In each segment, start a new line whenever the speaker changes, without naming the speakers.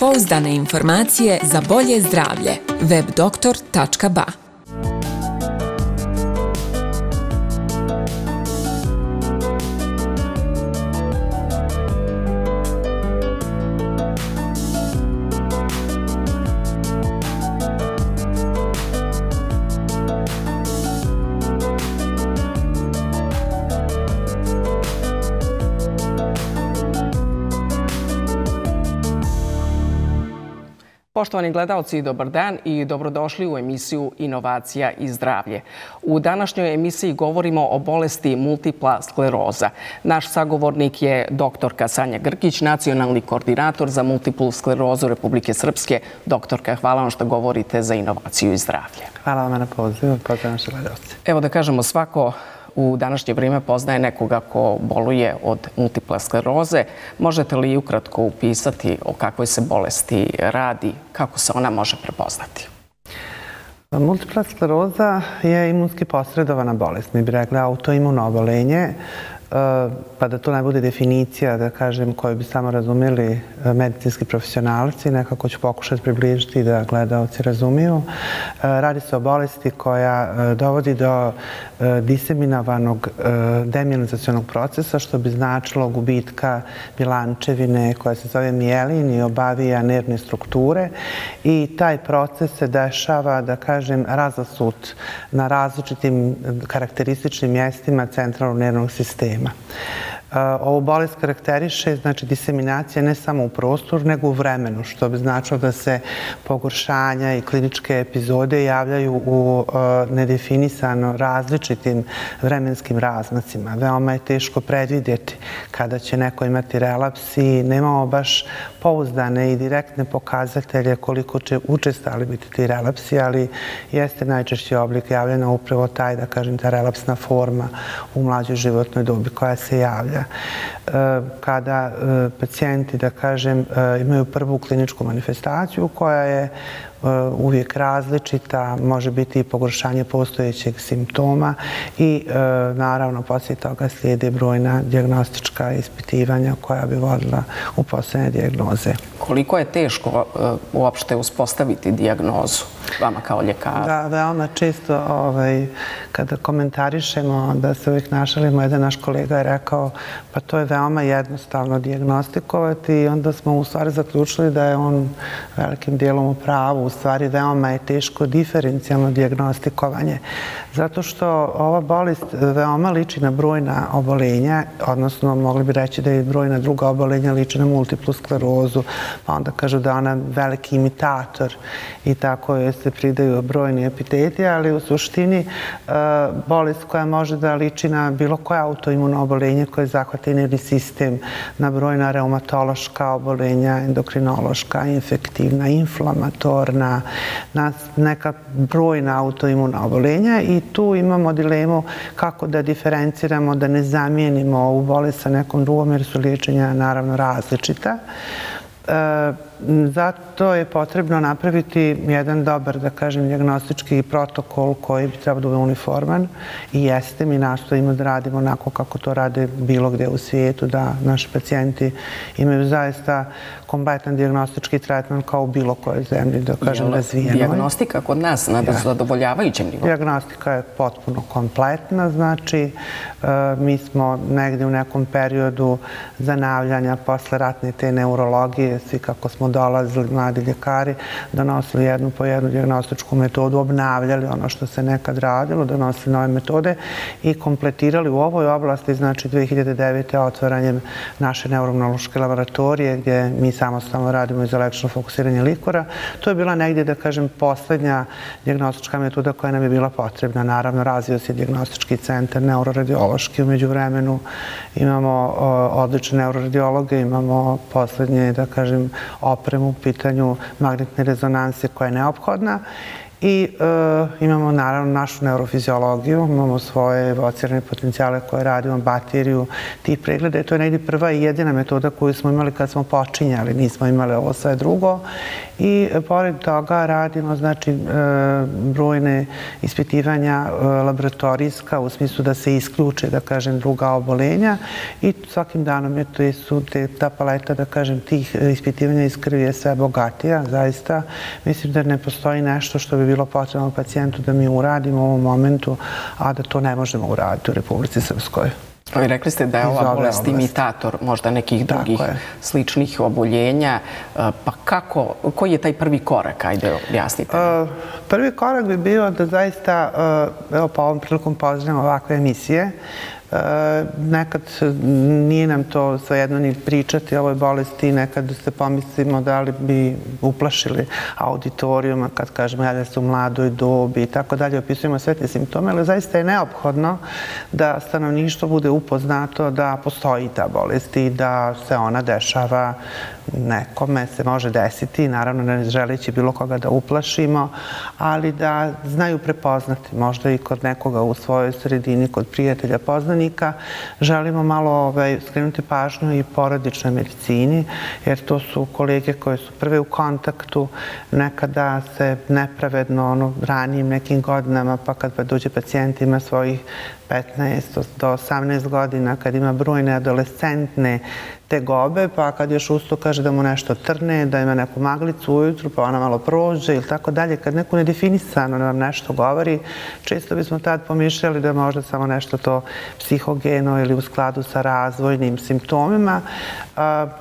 Pouzdane informacije za bolje zdravlje. webdoktor.ba
Poštovani gledalci, dobar dan i dobrodošli u emisiju Inovacija i zdravlje. U današnjoj emisiji govorimo o bolesti multipla skleroza. Naš sagovornik je doktorka Sanja Grkić, nacionalni koordinator za multiplu sklerozu Republike Srpske. Doktorka, hvala vam što govorite za inovaciju i zdravlje.
Hvala vam na pozivu. Pozdrav naše gledalci.
Evo da kažemo, svako u današnje vrijeme poznaje nekoga ko boluje od multiple skleroze. Možete li ukratko upisati o kakvoj se bolesti radi, kako se ona može prepoznati?
Pa multipla skleroza je imunski posredovana bolest. Mi bi rekli autoimuno obolenje Eh, pa da to ne bude definicija, da kažem, koju bi samo razumeli eh, medicinski profesionalci, nekako ću pokušati približiti da gledalci razumiju. Eh, radi se o bolesti koja dovodi do diseminovanog demilinizacijonog procesa, što bi značilo gubitka bilančevine koja se zove mijelin i obavija nervne strukture. I taj proces se dešava, da kažem, razasut na različitim karakterističnim mjestima centralnog nervnog sistema problema. Ovo bolest karakteriše znači, diseminacija ne samo u prostoru, nego u vremenu, što bi značilo da se pogoršanja i kliničke epizode javljaju u nedefinisano različitim vremenskim razmacima. Veoma je teško predvidjeti kada će neko imati relaps i nemamo baš pouzdane i direktne pokazatelje koliko će učestali biti ti relapsi, ali jeste najčešći oblik javljena upravo taj, da kažem, ta relapsna forma u mlađoj životnoj dobi koja se javlja pacijenta. kada e, pacijenti, da kažem, e, imaju prvu kliničku manifestaciju koja je uvijek različita, može biti i pogoršanje postojećeg simptoma i naravno poslije toga slijede brojna diagnostička ispitivanja koja bi vodila u posljedne diagnoze.
Koliko je teško uopšte uspostaviti diagnozu vama kao ljekara?
Da, veoma često ovaj, kada komentarišemo da se uvijek našalimo, jedan naš kolega je rekao pa to je veoma jednostavno diagnostikovati i onda smo u stvari zaključili da je on velikim dijelom u pravu. Stvari veoma je teško diferencijalno diagnostikovanje. Zato što ova bolest veoma liči na brojna obolenja, odnosno mogli bi reći da je brojna druga obolenja liči na multiplu sklerozu, pa onda kažu da ona veliki imitator i tako joj se pridaju brojni epiteti, ali u suštini e, bolest koja može da liči na bilo koje autoimuno obolenje koje zahvata nervni sistem, na brojna reumatološka obolenja, endokrinološka, infektivna, inflamatorna, na neka brojna autoimuna obolenja i tu imamo dilemu kako da diferenciramo, da ne zamijenimo ovu bolest sa nekom drugom jer su liječenja naravno različita. E, zato je potrebno napraviti jedan dobar, da kažem, diagnostički protokol koji bi trebao da bude uniforman i jeste. Mi nastojimo da radimo onako kako to rade bilo gde u svijetu, da naši pacijenti imaju zaista kompletan diagnostički tretman kao u bilo kojoj zemlji, da kažem, razvijenoj.
Diagnostika kod nas na zadovoljavajućem nivou?
Diagnostika je potpuno kompletna, znači e, mi smo negdje u nekom periodu zanavljanja posle ratne te neurologije, svi kako smo dolazili mladi ljekari, donosili jednu po jednu diagnostičku metodu, obnavljali ono što se nekad radilo, donosili nove metode i kompletirali u ovoj oblasti, znači 2009. otvaranjem naše neuronološke laboratorije gdje mi samostalno radimo iz fokusiranje likora. To je bila negdje, da kažem, posljednja diagnostička metoda koja nam je bila potrebna. Naravno, razvio se diagnostički centar neuroradiološki umeđu vremenu. Imamo odlične neuroradiologe, imamo posljednje, da kažem, opremu u pitanju magnetne rezonanse koja je neophodna i e, imamo naravno našu neurofiziologiju, imamo svoje evocirane potencijale koje radimo, bateriju, tih pregleda. To je negdje prva i jedina metoda koju smo imali kad smo počinjali, nismo imali ovo sve drugo. I e, pored toga radimo znači, e, brojne ispitivanja e, laboratorijska u smislu da se isključe, da kažem, druga obolenja i svakim danom je to su te, ta paleta, da kažem, tih e, ispitivanja iz krvi je sve bogatija, zaista. Mislim da ne postoji nešto što bi bilo potrebno pacijentu da mi uradimo u ovom momentu, a da to ne možemo uraditi u Republici Srpskoj.
I rekli ste da je ova bolest imitator možda nekih drugih sličnih oboljenja. E, pa kako, koji je taj prvi korak? Ajde, objasnite. Uh,
prvi korak bi bio da zaista, uh, evo pa ovom prilikom pozdravljam ovakve emisije, nekad nije nam to svejedno ni pričati o ovoj bolesti, nekad se pomislimo da li bi uplašili auditorijuma kad kažemo ja da su u mladoj dobi i tako dalje, opisujemo sve te simptome, ali zaista je neophodno da stanovništvo bude upoznato da postoji ta bolest i da se ona dešava nekome se može desiti, naravno ne želeći bilo koga da uplašimo, ali da znaju prepoznati, možda i kod nekoga u svojoj sredini, kod prijatelja, poznanika, želimo malo ovaj, skrenuti pažnju i porodičnoj medicini, jer to su kolege koje su prve u kontaktu, nekada se nepravedno ono, ranijim nekim godinama, pa kad pa dođe pacijent ima svojih 15 do 18 godina, kad ima brojne adolescentne tegobe, pa kad još usto kaže da mu nešto trne, da ima neku maglicu ujutru, pa ona malo prođe ili tako dalje. Kad neko nedefinisano nam nešto govori, često bismo tad pomišljali da možda samo nešto to psihogeno ili u skladu sa razvojnim simptomima.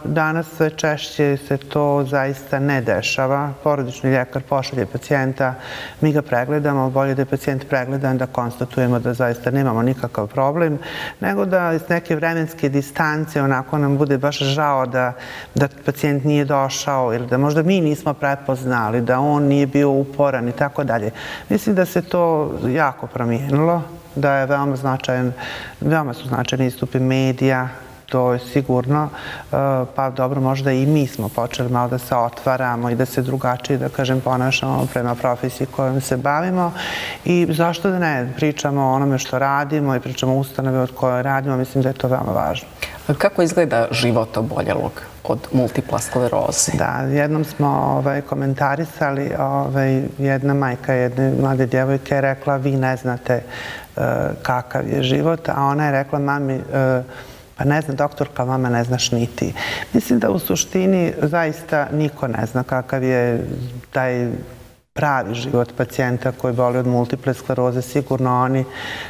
Danas sve češće se to zaista ne dešava. Porodični ljekar pošalje pacijenta, mi ga pregledamo, bolje da je pacijent pregledan da konstatujemo da zaista nemamo nikakav problem, nego da iz neke vremenske distance onako nam bude baš žao da, da pacijent nije došao ili da možda mi nismo prepoznali, da on nije bio uporan i tako dalje. Mislim da se to jako promijenilo, da je veoma značajan, veoma su značajni istupi medija, to je sigurno, e, pa dobro, možda i mi smo počeli malo da se otvaramo i da se drugačije, da kažem, ponašamo prema profesiji kojom se bavimo i zašto da ne pričamo o onome što radimo i pričamo o ustanove od koje radimo, mislim da je to veoma važno.
Kako izgleda život oboljelog od multipla skleroze?
Da, jednom smo ovaj, komentarisali, ovaj, jedna majka jedne mlade djevojke je rekla vi ne znate uh, kakav je život, a ona je rekla mami uh, pa ne zna doktorka, pa vama ne znaš niti. Mislim da u suštini zaista niko ne zna kakav je taj pravi život pacijenta koji boli od multiple skleroze, sigurno oni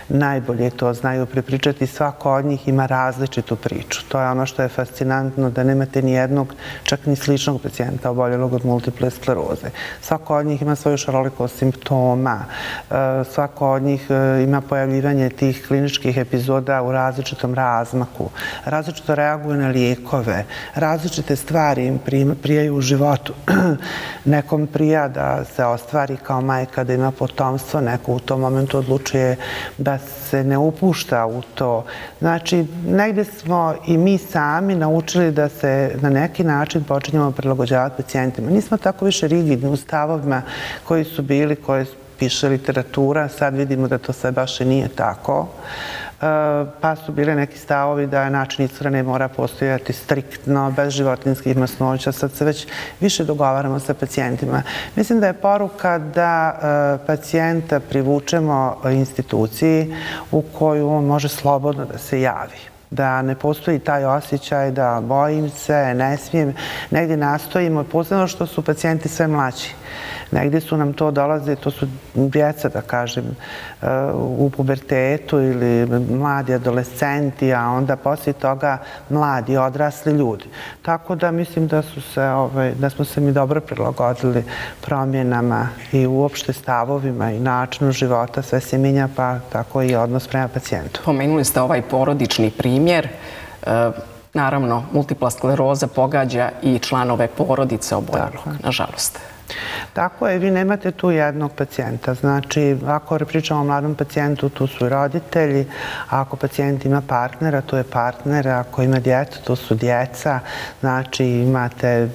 najbolje to znaju prepričati. Svako od njih ima različitu priču. To je ono što je fascinantno, da nemate ni jednog, čak ni sličnog pacijenta oboljelog od multiple skleroze. Svako od njih ima svoju šaroliko simptoma. E, svako od njih e, ima pojavljivanje tih kliničkih epizoda u različitom razmaku. Različito reaguju na lijekove. Različite stvari im prijaju u životu. Nekom prija da se ostvari kao majka da ima potomstvo, neko u tom momentu odlučuje da se ne upušta u to. Znači, negde smo i mi sami naučili da se na neki način počinjemo prilagođavati pacijentima. Nismo tako više rigidni u stavovima koji su bili, koje piše literatura, sad vidimo da to sve baš i nije tako E, pa su bile neki stavovi da način ishrane mora postojati striktno, bez životinskih masnoća. Sad se već više dogovaramo sa pacijentima. Mislim da je poruka da e, pacijenta privučemo instituciji u koju on može slobodno da se javi da ne postoji taj osjećaj da bojim se, ne smijem, negdje nastojimo, posebno što su pacijenti sve mlađi. Negdje su nam to dolaze, to su djeca, da kažem, eh, u pubertetu ili mladi adolescenti, a onda poslije toga mladi, odrasli ljudi. Tako da mislim da, su se, ovaj, da smo se mi dobro prilagodili promjenama i uopšte stavovima i načinu života, sve se minja, pa tako i odnos prema pacijentu.
Pomenuli ste ovaj porodični primjer. Uh, naravno, multipla skleroza pogađa i članove porodice oboljelog, nažalost.
Tako je, vi nemate tu jednog pacijenta. Znači, ako pričamo o mladom pacijentu, tu su roditelji. Ako pacijent ima partnera, to je partner. Ako ima djeca, to su djeca. Znači, imate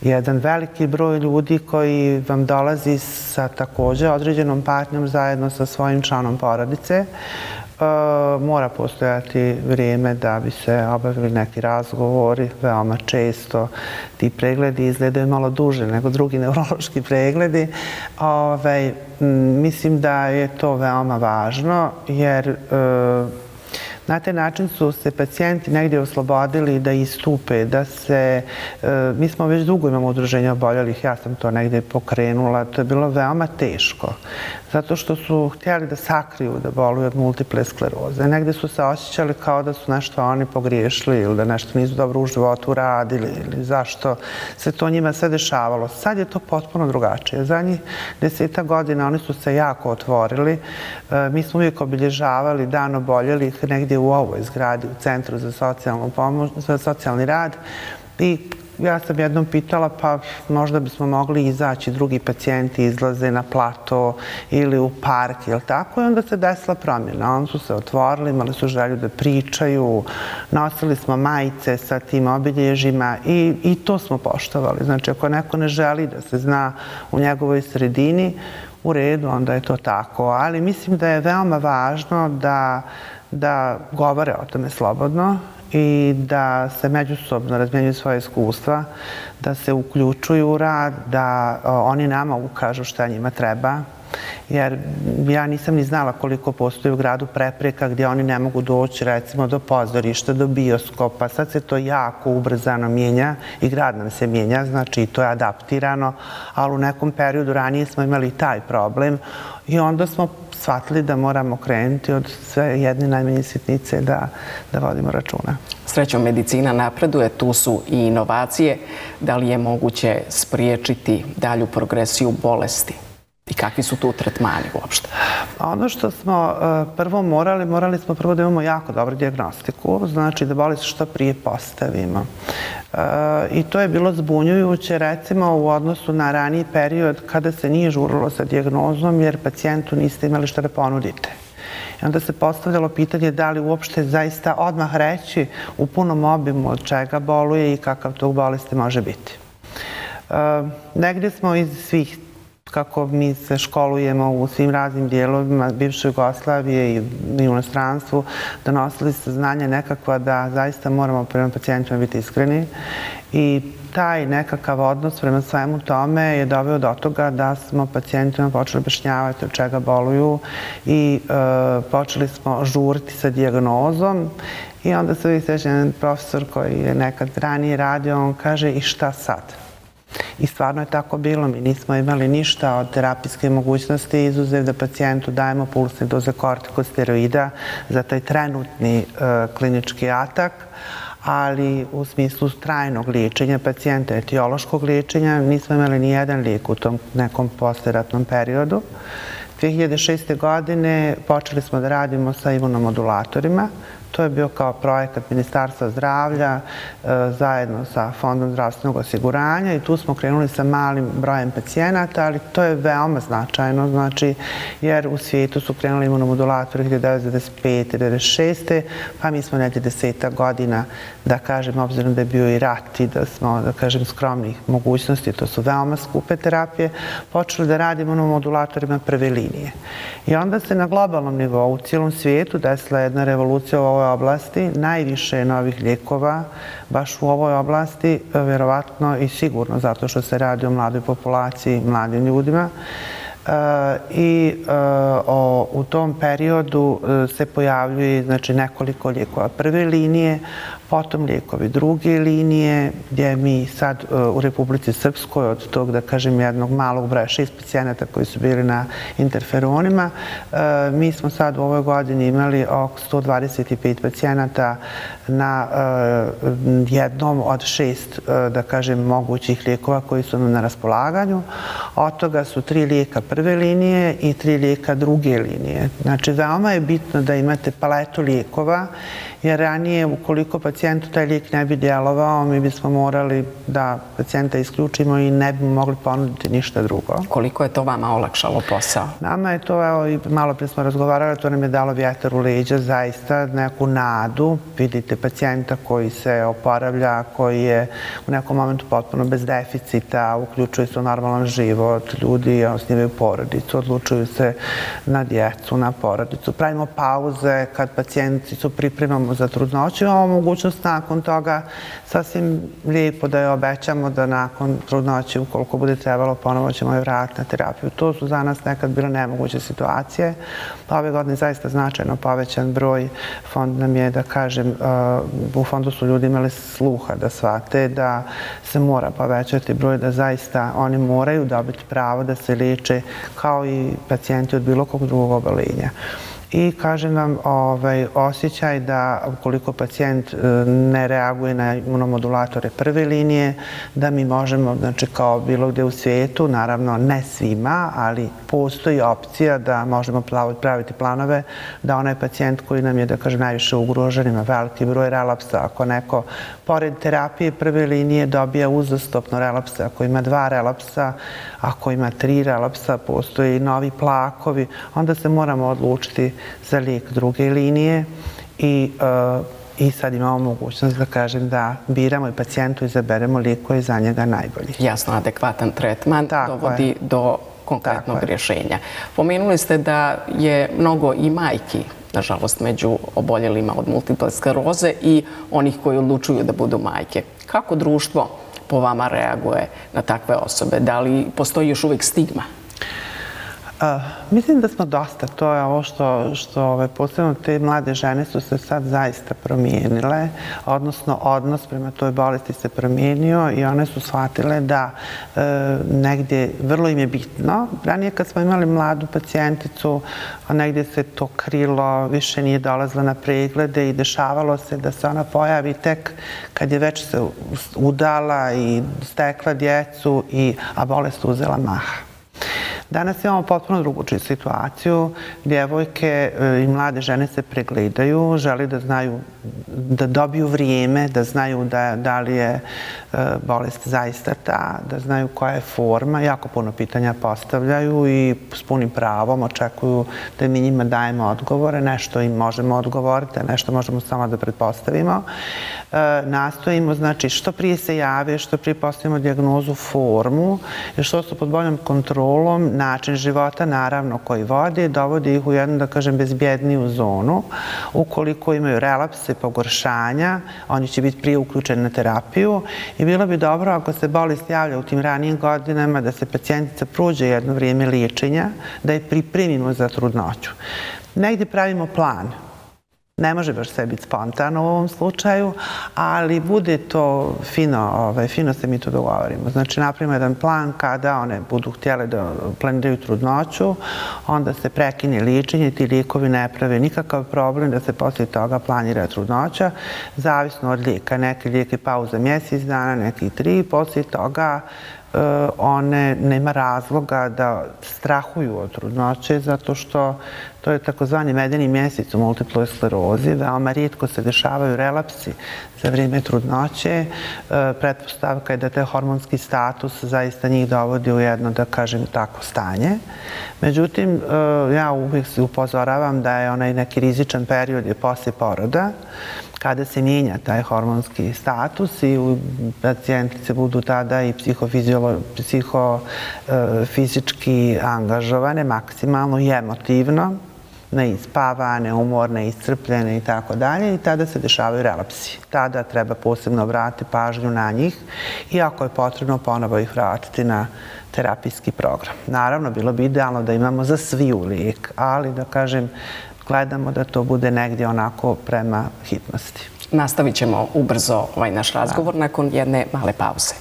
jedan veliki broj ljudi koji vam dolazi sa također određenom partnjom zajedno sa svojim članom porodice. Mora postojati vrijeme da bi se obavili neki razgovori, veoma često ti pregledi izgledaju malo duže nego drugi neurološki pregledi. Ovaj, Ove, mislim da je to veoma važno jer e, Na taj način su se pacijenti negdje oslobodili da istupe, da se... E, mi smo već dugo imamo udruženja oboljelih, ja sam to negdje pokrenula, to je bilo veoma teško zato što su htjeli da sakriju da boluju od multiple skleroze. Negdje su se osjećali kao da su nešto oni pogriješili ili da nešto nisu dobro u životu radili ili zašto se to njima sve dešavalo. Sad je to potpuno drugačije. Za njih deseta godina oni su se jako otvorili. E, mi smo uvijek obilježavali dan oboljelih negdje u ovoj zgradi u Centru za, socijalnu pomoć, za socijalni rad i ja sam jednom pitala pa možda bismo mogli izaći, drugi pacijenti izlaze na plato ili u park ili tako i onda se desila promjena. Oni su se otvorili, imali su želju da pričaju, nosili smo majice sa tim obilježima i, i to smo poštovali. Znači ako neko ne želi da se zna u njegovoj sredini, u redu, onda je to tako. Ali mislim da je veoma važno da da govore o tome slobodno i da se međusobno razmjenjuju svoje iskustva, da se uključuju u rad, da oni nama ukažu šta njima treba. Jer ja nisam ni znala koliko postoji u gradu prepreka gdje oni ne mogu doći recimo do pozorišta, do bioskopa. Sad se to jako ubrzano mijenja i grad nam se mijenja, znači to je adaptirano, ali u nekom periodu ranije smo imali taj problem i onda smo shvatili da moramo krenuti od sve jedne najmanje sitnice da, da vodimo računa.
Srećom, medicina napreduje, tu su i inovacije. Da li je moguće spriječiti dalju progresiju bolesti? I kakvi su tu tretmani uopšte?
Pa ono što smo e, prvo morali, morali smo prvo da imamo jako dobru diagnostiku, znači da bolest što prije postavimo. E, I to je bilo zbunjujuće, recimo, u odnosu na raniji period kada se nije žurilo sa diagnozom jer pacijentu niste imali što da ponudite. I onda se postavljalo pitanje da li uopšte zaista odmah reći u punom obimu od čega boluje i kakav tog bolesti može biti. E, negdje smo iz svih kako mi se školujemo u svim raznim dijelovima bivše Jugoslavije i u inostranstvu, donosili se znanje nekakva da zaista moramo prema pacijentima biti iskreni i taj nekakav odnos prema svemu tome je doveo do toga da smo pacijentima počeli objašnjavati od čega boluju i e, počeli smo žuriti sa diagnozom i onda se vi jedan profesor koji je nekad ranije radio, on kaže i šta sad? I stvarno je tako bilo. Mi nismo imali ništa od terapijske mogućnosti izuzev da pacijentu dajemo pulsne doze kortikosteroida za taj trenutni e, klinički atak, ali u smislu trajnog liječenja pacijenta, etiološkog liječenja, nismo imali ni jedan lijek u tom nekom posteratnom periodu. 2006. godine počeli smo da radimo sa imunomodulatorima, To je bio kao projekat Ministarstva zdravlja e, zajedno sa Fondom zdravstvenog osiguranja i tu smo krenuli sa malim brojem pacijenata, ali to je veoma značajno, znači, jer u svijetu su krenuli imunomodulatori 1995. 1996. pa mi smo nekje deseta godina, da kažem, obzirom da je bio i rat i da smo, da kažem, skromnih mogućnosti, to su veoma skupe terapije, počeli da radimo na modulatorima prve linije. I onda se na globalnom nivou u cijelom svijetu desila jedna revolucija u ovoj oblasti, najviše novih lijekova baš u ovoj oblasti, vjerovatno i sigurno zato što se radi o mladoj populaciji, mladim ljudima. E, I e, u tom periodu e, se pojavljuje znači, nekoliko lijekova prve linije, potom lijekovi druge linije, gdje mi sad e, u Republici Srpskoj od tog, da kažem, jednog malog broja šest pacijenata koji su bili na interferonima, e, mi smo sad u ovoj godini imali oko 125 pacijenata na e, jednom od šest, da kažem, mogućih lijekova koji su nam na raspolaganju. Od toga su tri lijeka prve linije i tri lijeka druge linije. Znači, veoma je bitno da imate paletu lijekova, jer ranije, ukoliko pacijenta pacijentu taj lijek ne bi djelovao, mi bismo morali da pacijenta isključimo i ne bi mogli ponuditi ništa drugo.
Koliko je to vama olakšalo posao?
Nama je to, evo, i malo prije smo razgovarali, to nam je dalo vjetar u leđa, zaista neku nadu. Vidite pacijenta koji se oporavlja, koji je u nekom momentu potpuno bez deficita, uključuje se u normalan život, ljudi osnivaju porodicu, odlučuju se na djecu, na porodicu. Pravimo pauze kad pacijenti su pripremamo za trudnoću, imamo mogućnost nakon toga sasvim lijepo da je obećamo da nakon trudnoće, ukoliko bude trebalo, ponovo ćemo je vratiti na terapiju. To su za nas nekad bile nemoguće situacije. Pa ove godine zaista značajno povećan broj. Fond nam je, da kažem, e, u fondu su ljudi imali sluha da shvate da se mora povećati broj, da zaista oni moraju dobiti pravo da se liječe kao i pacijenti od bilo kog drugog obalenja i kaže nam ovaj, osjećaj da ukoliko pacijent e, ne reaguje na imunomodulatore prve linije, da mi možemo, znači kao bilo gde u svijetu, naravno ne svima, ali postoji opcija da možemo praviti planove da onaj pacijent koji nam je, da kaže, najviše ugrožen, ima veliki broj relapsa, ako neko pored terapije prve linije dobija uzastopno relapsa, ako ima dva relapsa, ako ima tri relapsa, postoje i novi plakovi, onda se moramo odlučiti za lijek druge linije i uh, i sad imamo mogućnost da kažem da biramo i pacijentu izaberemo lijek koji je za njega najbolji.
Jasno, adekvatan tretman dovodi do konkretnog rješenja. Pomenuli ste da je mnogo i majki, nažalost, među oboljelima od multiple skleroze i onih koji odlučuju da budu majke. Kako društvo po vama reaguje na takve osobe? Da li postoji još uvijek stigma?
Mislim da smo dosta. To je ovo što, što ove, posebno te mlade žene su se sad zaista promijenile, odnosno odnos prema toj bolesti se promijenio i one su shvatile da e, negdje vrlo im je bitno. Ranije kad smo imali mladu pacijenticu, negdje se to krilo, više nije dolazila na preglede i dešavalo se da se ona pojavi tek kad je već se udala i stekla djecu, i, a bolest uzela maha. Danas imamo potpuno drugu situaciju. Djevojke e, i mlade žene se pregledaju, žele da znaju, da dobiju vrijeme, da znaju da, da li je e, bolest zaista ta, da znaju koja je forma. Jako puno pitanja postavljaju i s punim pravom očekuju da mi njima dajemo odgovore. Nešto im možemo odgovoriti, a nešto možemo samo da pretpostavimo. E, nastojimo, znači, što prije se jave, što prije postavimo diagnozu formu, što su pod boljom kontrolom, način života, naravno, koji vodi, dovodi ih u jednu, da kažem, bezbjedniju zonu. Ukoliko imaju relapse, pogoršanja, oni će biti prije uključeni na terapiju i bilo bi dobro ako se bolest javlja u tim ranijim godinama da se pacijentica pruđe jedno vrijeme liječenja, da je pripremimo za trudnoću. Negdje pravimo plan, ne može baš sve biti spontano u ovom slučaju, ali bude to fino, ovaj, fino se mi to dogovorimo. Znači, napravimo jedan plan kada one budu htjele da planiraju trudnoću, onda se prekine ličenje, ti likovi ne prave nikakav problem da se poslije toga planira trudnoća, zavisno od lijeka. Neki lik je pauza mjesec dana, neki tri, poslije toga E, one nema razloga da strahuju od trudnoće zato što to je takozvani medeni mjesec u multiploj sklerozi. Veoma rijetko se dešavaju relapsi za vrijeme trudnoće. E, pretpostavka je da te hormonski status zaista njih dovodi u jedno, da kažem, tako stanje. Međutim, e, ja uvijek se upozoravam da je onaj neki rizičan period je poslije poroda kada se mijenja taj hormonski status i pacijentice budu tada i psihofizički angažovane maksimalno i emotivno, neispavane, umorne, iscrpljene i tako dalje i tada se dešavaju relapsi. Tada treba posebno vratiti pažnju na njih i ako je potrebno ponovo ih vratiti na terapijski program. Naravno, bilo bi idealno da imamo za svi u lijek, ali da kažem, gledamo da to bude negdje onako prema hitnosti.
Nastavit ćemo ubrzo ovaj naš razgovor nakon jedne male pauze.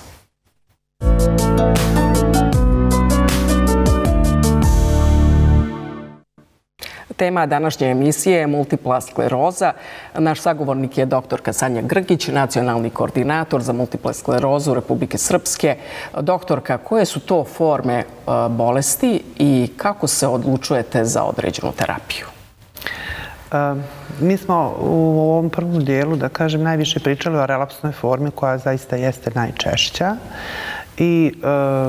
Tema današnje emisije je multipla skleroza. Naš sagovornik je doktorka Sanja Grgić, nacionalni koordinator za multipla sklerozu Republike Srpske. Doktorka, koje su to forme e, bolesti i kako se odlučujete za određenu terapiju?
Ehm, mi smo u ovom prvom dijelu, da kažem, najviše pričali o relapsnoj formi koja zaista jeste najčešća i e,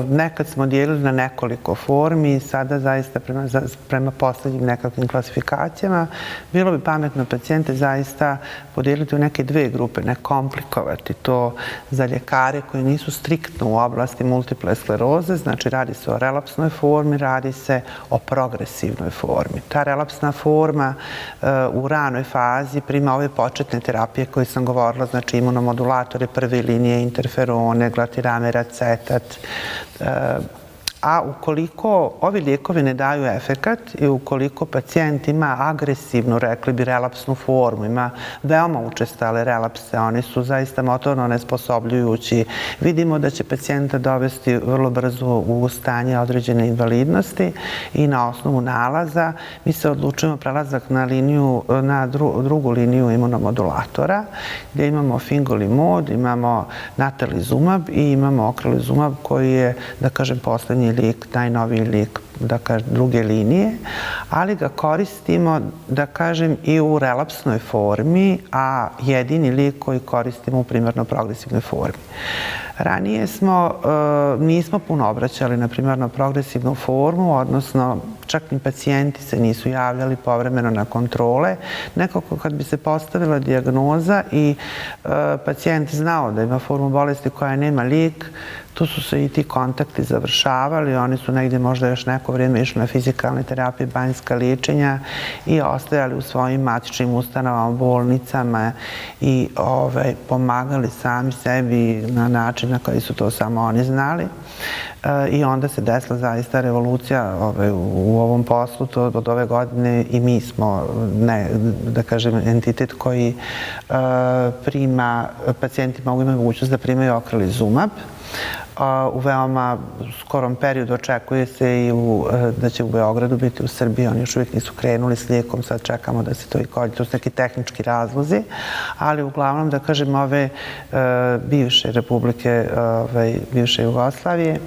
nekad smo dijelili na nekoliko formi sada zaista prema, prema poslednjim nekakvim klasifikacijama bilo bi pametno pacijente zaista podijeliti u neke dve grupe, ne komplikovati to za ljekare koji nisu striktno u oblasti multiple skleroze, znači radi se o relapsnoj formi, radi se o progresivnoj formi. Ta relapsna forma e, u ranoj fazi prima ove početne terapije koje sam govorila, znači imunomodulatore prve linije, interferone, glatirame, that uh, a ukoliko ovi lijekovi ne daju efekat i ukoliko pacijent ima agresivnu, rekli bi, relapsnu formu, ima veoma učestale relapse, oni su zaista motorno nesposobljujući, vidimo da će pacijenta dovesti vrlo brzo u stanje određene invalidnosti i na osnovu nalaza mi se odlučujemo prelazak na, liniju, na drugu liniju imunomodulatora gdje imamo fingolimod, imamo natalizumab i imamo okralizumab koji je, da kažem, poslednji lik, najnoviji lik da kažem, druge linije, ali ga koristimo, da kažem, i u relapsnoj formi, a jedini lik koji koristimo u primarno progresivnoj formi. Ranije smo, e, nismo puno obraćali na primarno progresivnu formu, odnosno čak ni pacijenti se nisu javljali povremeno na kontrole. Nekako kad bi se postavila diagnoza i e, pacijent znao da ima formu bolesti koja nema lik, tu su se i ti kontakti završavali, oni su negdje možda još neko vrijeme išli na fizikalne terapije, banjska liječenja i ostajali u svojim matičnim ustanovama, bolnicama i ovaj, pomagali sami sebi na način na koji su to samo oni znali. E, I onda se desila zaista revolucija ovaj, u ovom poslu. To od ove godine i mi smo, ne, da kažem, entitet koji e, prima, pacijenti mogu imati mogućnost da primaju okralizumab u veoma skorom periodu očekuje se i u, eh, da će u Beogradu biti u Srbiji. Oni još uvijek nisu krenuli s lijekom, sad čekamo da se to i kolje. To su neki tehnički razlozi, ali uglavnom, da kažem, ove e, bivše republike, ove, bivše Jugoslavije,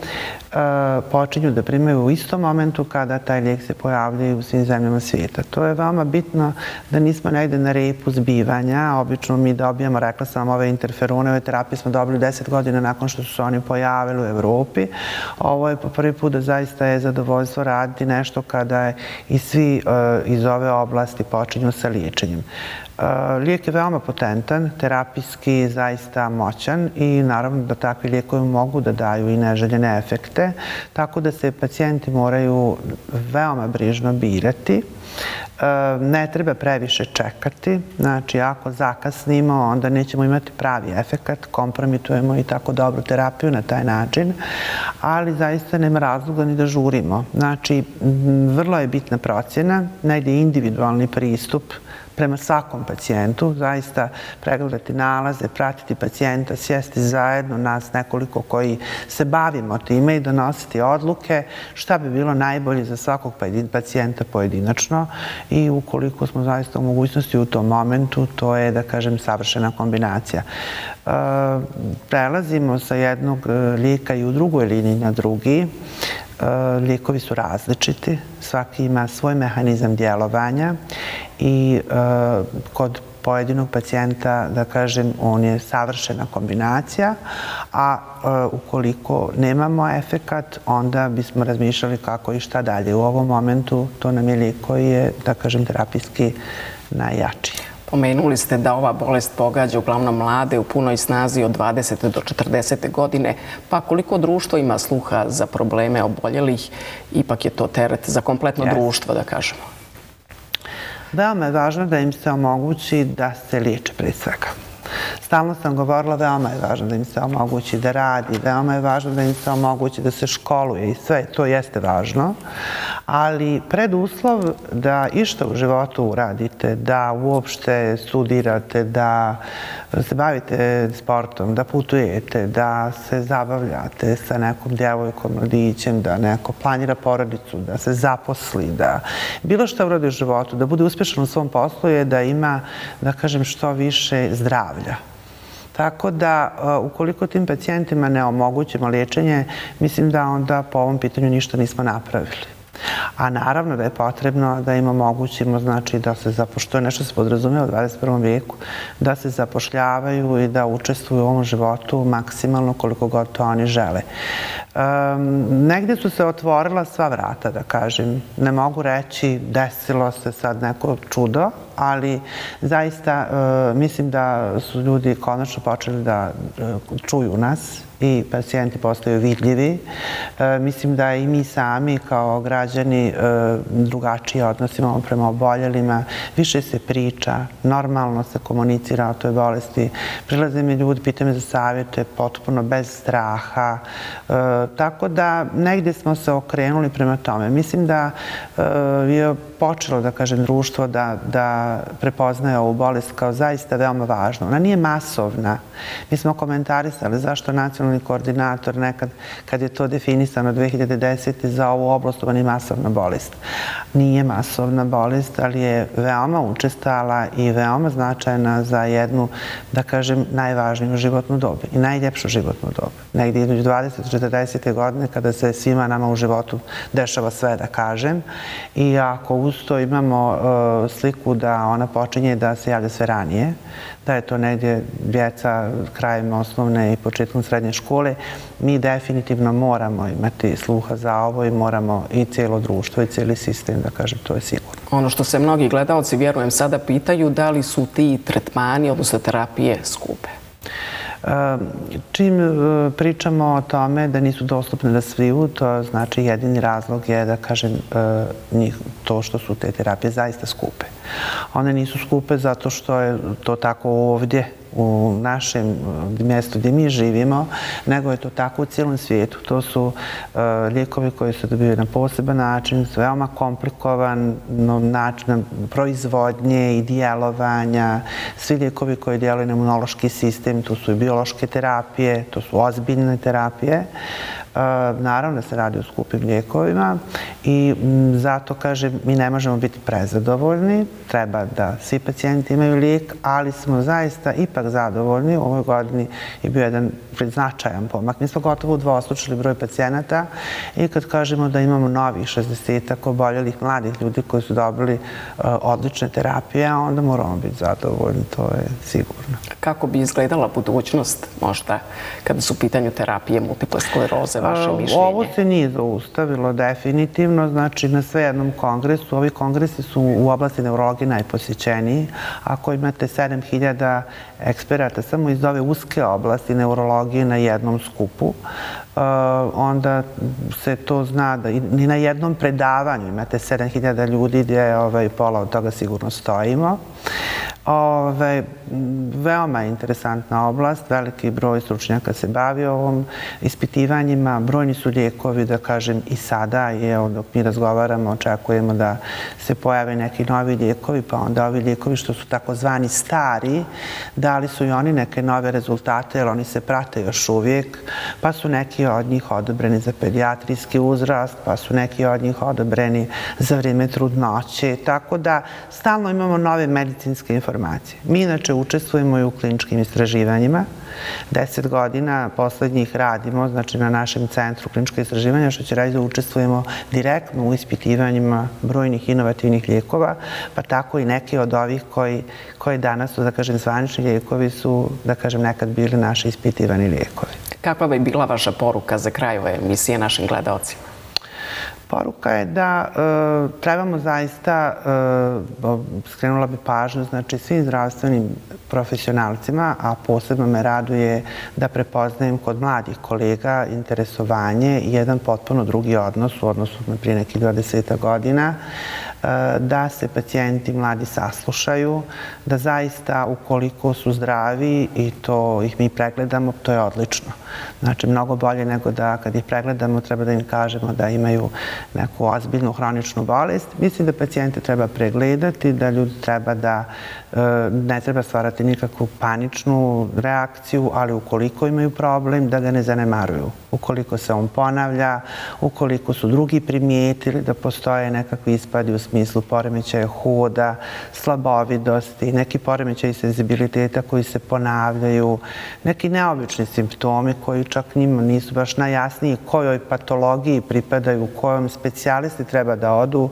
Eh, počinju da primaju u istom momentu kada taj lijek se pojavlja u svim zemljama svijeta. To je veoma bitno da nismo negde na repu zbivanja. Obično mi dobijamo, rekla sam ove interferone, ove terapije smo dobili deset godina nakon što su se oni pojavili u Evropi. Ovo je po prvi put da zaista je zadovoljstvo raditi nešto kada je i svi eh, iz ove oblasti počinju sa liječenjem. Eh, lijek je veoma potentan, terapijski zaista moćan i naravno da takvi lijekovi mogu da daju i neželjene efekte, tako da se pacijenti moraju veoma brižno birati. Eh, ne treba previše čekati, znači ako zakasnimo onda nećemo imati pravi efekt, kompromitujemo i tako dobru terapiju na taj način, ali zaista nema razloga ni da žurimo. Znači, vrlo je bitna procjena, najde individualni pristup prema svakom pacijentu, zaista pregledati nalaze, pratiti pacijenta, sjesti zajedno nas nekoliko koji se bavimo time i donositi odluke šta bi bilo najbolje za svakog pacijenta pojedinačno i ukoliko smo zaista u mogućnosti u tom momentu, to je, da kažem, savršena kombinacija. E, prelazimo sa jednog e, lika lijeka i u drugoj liniji na drugi. E, lijekovi su različiti, svaki ima svoj mehanizam djelovanja i e, kod pojedinog pacijenta, da kažem, on je savršena kombinacija, a e, ukoliko nemamo efekat, onda bismo razmišljali kako i šta dalje. U ovom momentu to nam je lijek koji je, da kažem, terapijski najjačiji.
Pomenuli ste da ova bolest pogađa uglavnom mlade u punoj snazi od 20. do 40. godine. Pa koliko društvo ima sluha za probleme oboljelih, ipak je to teret za kompletno društvo, da kažemo.
Veoma je važno da im se omogući da se liječe pre svega. Stalno sam govorila, veoma je važno da im se omogući da radi, veoma je važno da im se omogući da se školuje i sve, to jeste važno. Ali preduslov da išta u životu uradite, da uopšte studirate, da se bavite sportom, da putujete, da se zabavljate sa nekom djevojkom, mladićem, da neko planira porodicu, da se zaposli, da bilo što uradi u životu, da bude uspješan u svom poslu je da ima, da kažem, što više zdravlja. Tako da, e, ukoliko tim pacijentima ne omogućimo liječenje, mislim da onda po ovom pitanju ništa nismo napravili. A naravno da je potrebno da im omogućimo znači, da se zapošljaju, nešto se podrazume u 21. vijeku, da se zapošljavaju i da učestvuju u ovom životu maksimalno koliko god to oni žele. Um, negdje su se otvorila sva vrata, da kažem. Ne mogu reći desilo se sad neko čudo, ali zaista uh, mislim da su ljudi konačno počeli da uh, čuju nas i pacijenti postaju vidljivi. E, mislim da i mi sami kao građani e, drugačije odnosimo prema oboljelima. Više se priča, normalno se komunicira o toj bolesti. Prilaze mi ljudi, pitaju me za savjete, potpuno bez straha. E, tako da negdje smo se okrenuli prema tome. Mislim da e, je počelo, da kažem, društvo da, da prepoznaje ovu bolest kao zaista veoma važno. Ona nije masovna. Mi smo komentarisali zašto nacionalni koordinator nekad, kad je to definisano 2010. za ovu oblast, ovo nije masovna bolest. Nije masovna bolest, ali je veoma učestala i veoma značajna za jednu, da kažem, najvažniju životnu dobu i najljepšu životnu dobu. Negdje između 20. 40. godine kada se svima nama u životu dešava sve, da kažem. I ako usto imamo uh, sliku da ona počinje da se javlja sve ranije, da je to negdje djeca krajem osnovne i početkom srednje škole, mi definitivno moramo imati sluha za ovo i moramo i cijelo društvo i cijeli sistem, da kažem, to je sigurno.
Ono što se mnogi gledalci, vjerujem, sada pitaju da li su ti tretmani, odnosno terapije, skupe?
Čim e, pričamo o tome da nisu dostupne da sviju, to znači jedini razlog je da kažem e, njih, to što su te terapije zaista skupe. One nisu skupe zato što je to tako ovdje u našem e, mjestu gdje mi živimo, nego je to tako u cijelom svijetu. To su uh, lijekovi koji se dobiju na poseban način, su veoma komplikovan način proizvodnje i dijelovanja. Svi lijekovi koji djeluju na imunološki sistem, to su i biološke terapije, to su ozbiljne terapije. Eh, naravno da se radi o skupim lijekovima i mm, zato, kažem, mi ne možemo biti prezadovoljni. Treba da svi pacijenti imaju lijek, ali smo zaista ipak zadovoljni. U ovoj godini je bio jedan značajan pomak. Mi smo gotovo udvostručili broj pacijenata i kad kažemo da imamo novih 60-ak oboljelih mladih ljudi koji su dobili eh, odlične terapije, onda moramo biti zadovoljni, to je sigurno.
Kako bi izgledala budućnost možda kada su u pitanju terapije multiple skleroze? Vaše mišljenje?
Ovo se nije zaustavilo definitivno. Znači, na sve jednom kongresu, ovi kongresi su u oblasti neurologije najposjećeniji. Ako imate 7000 eksperata samo iz ove uske oblasti neurologije na jednom skupu, uh, onda se to zna da ni na jednom predavanju imate 7000 ljudi gdje ovaj, pola od toga sigurno stojimo. Ove, veoma interesantna oblast, veliki broj stručnjaka se bavi ovom ispitivanjima, brojni su lijekovi, da kažem, i sada, je, dok mi razgovaramo, očekujemo da se pojave neki novi lijekovi, pa onda ovi lijekovi što su takozvani stari, dali su i oni neke nove rezultate, jer oni se prate još uvijek, pa su neki od njih odobreni za pediatrijski uzrast, pa su neki od njih odobreni za vrijeme trudnoće, tako da stalno imamo nove medicinske informacije informacije. Mi inače učestvujemo i u kliničkim istraživanjima. Deset godina poslednjih radimo znači, na našem centru kliničke istraživanja, što će raditi da učestvujemo direktno u ispitivanjima brojnih inovativnih lijekova, pa tako i neki od ovih koji, koji danas su, da kažem, zvanični lijekovi su, da kažem, nekad bili naši ispitivani lijekovi.
Kakva bi bila vaša poruka za kraj ove emisije našim gledalcima?
Poruka je da e, trebamo zaista, e, skrenula bi pažnju, znači svim zdravstvenim profesionalcima, a posebno me raduje da prepoznajem kod mladih kolega interesovanje i jedan potpuno drugi odnos u odnosu na prije nekih 20 godina, E, da se pacijenti mladi saslušaju, da zaista ukoliko su zdravi i to ih mi pregledamo, to je odlično. Znači, mnogo bolje nego da kad ih pregledamo treba da im kažemo da imaju neku ozbiljnu hroničnu bolest. Mislim da pacijente treba pregledati, da ljudi treba da e, ne treba stvarati nikakvu paničnu reakciju, ali ukoliko imaju problem, da ga ne zanemaruju. Ukoliko se on ponavlja, ukoliko su drugi primijetili da postoje nekakvi ispadi u smislu smislu poremećaja hoda, slabovidosti, neki poremećaj senzibiliteta koji se ponavljaju, neki neobični simptomi koji čak njima nisu baš najjasniji kojoj patologiji pripadaju, kojom specijalisti treba da odu,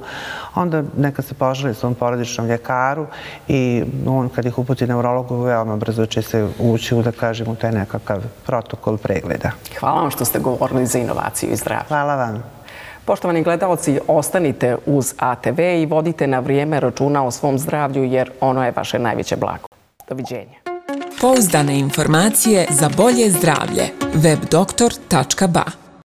onda neka se poželi svom porodičnom ljekaru i on kad ih uputi neurologu veoma brzo će se ući u, da kažem, u taj nekakav protokol pregleda.
Hvala vam što ste govorili za inovaciju i zdravlje.
Hvala vam.
Poštovani gledalci, ostanite uz ATV i vodite na vrijeme računa o svom zdravlju jer ono je vaše najveće blago. Doviđenja.
Pouzdane informacije za bolje zdravlje. webdoktor.ba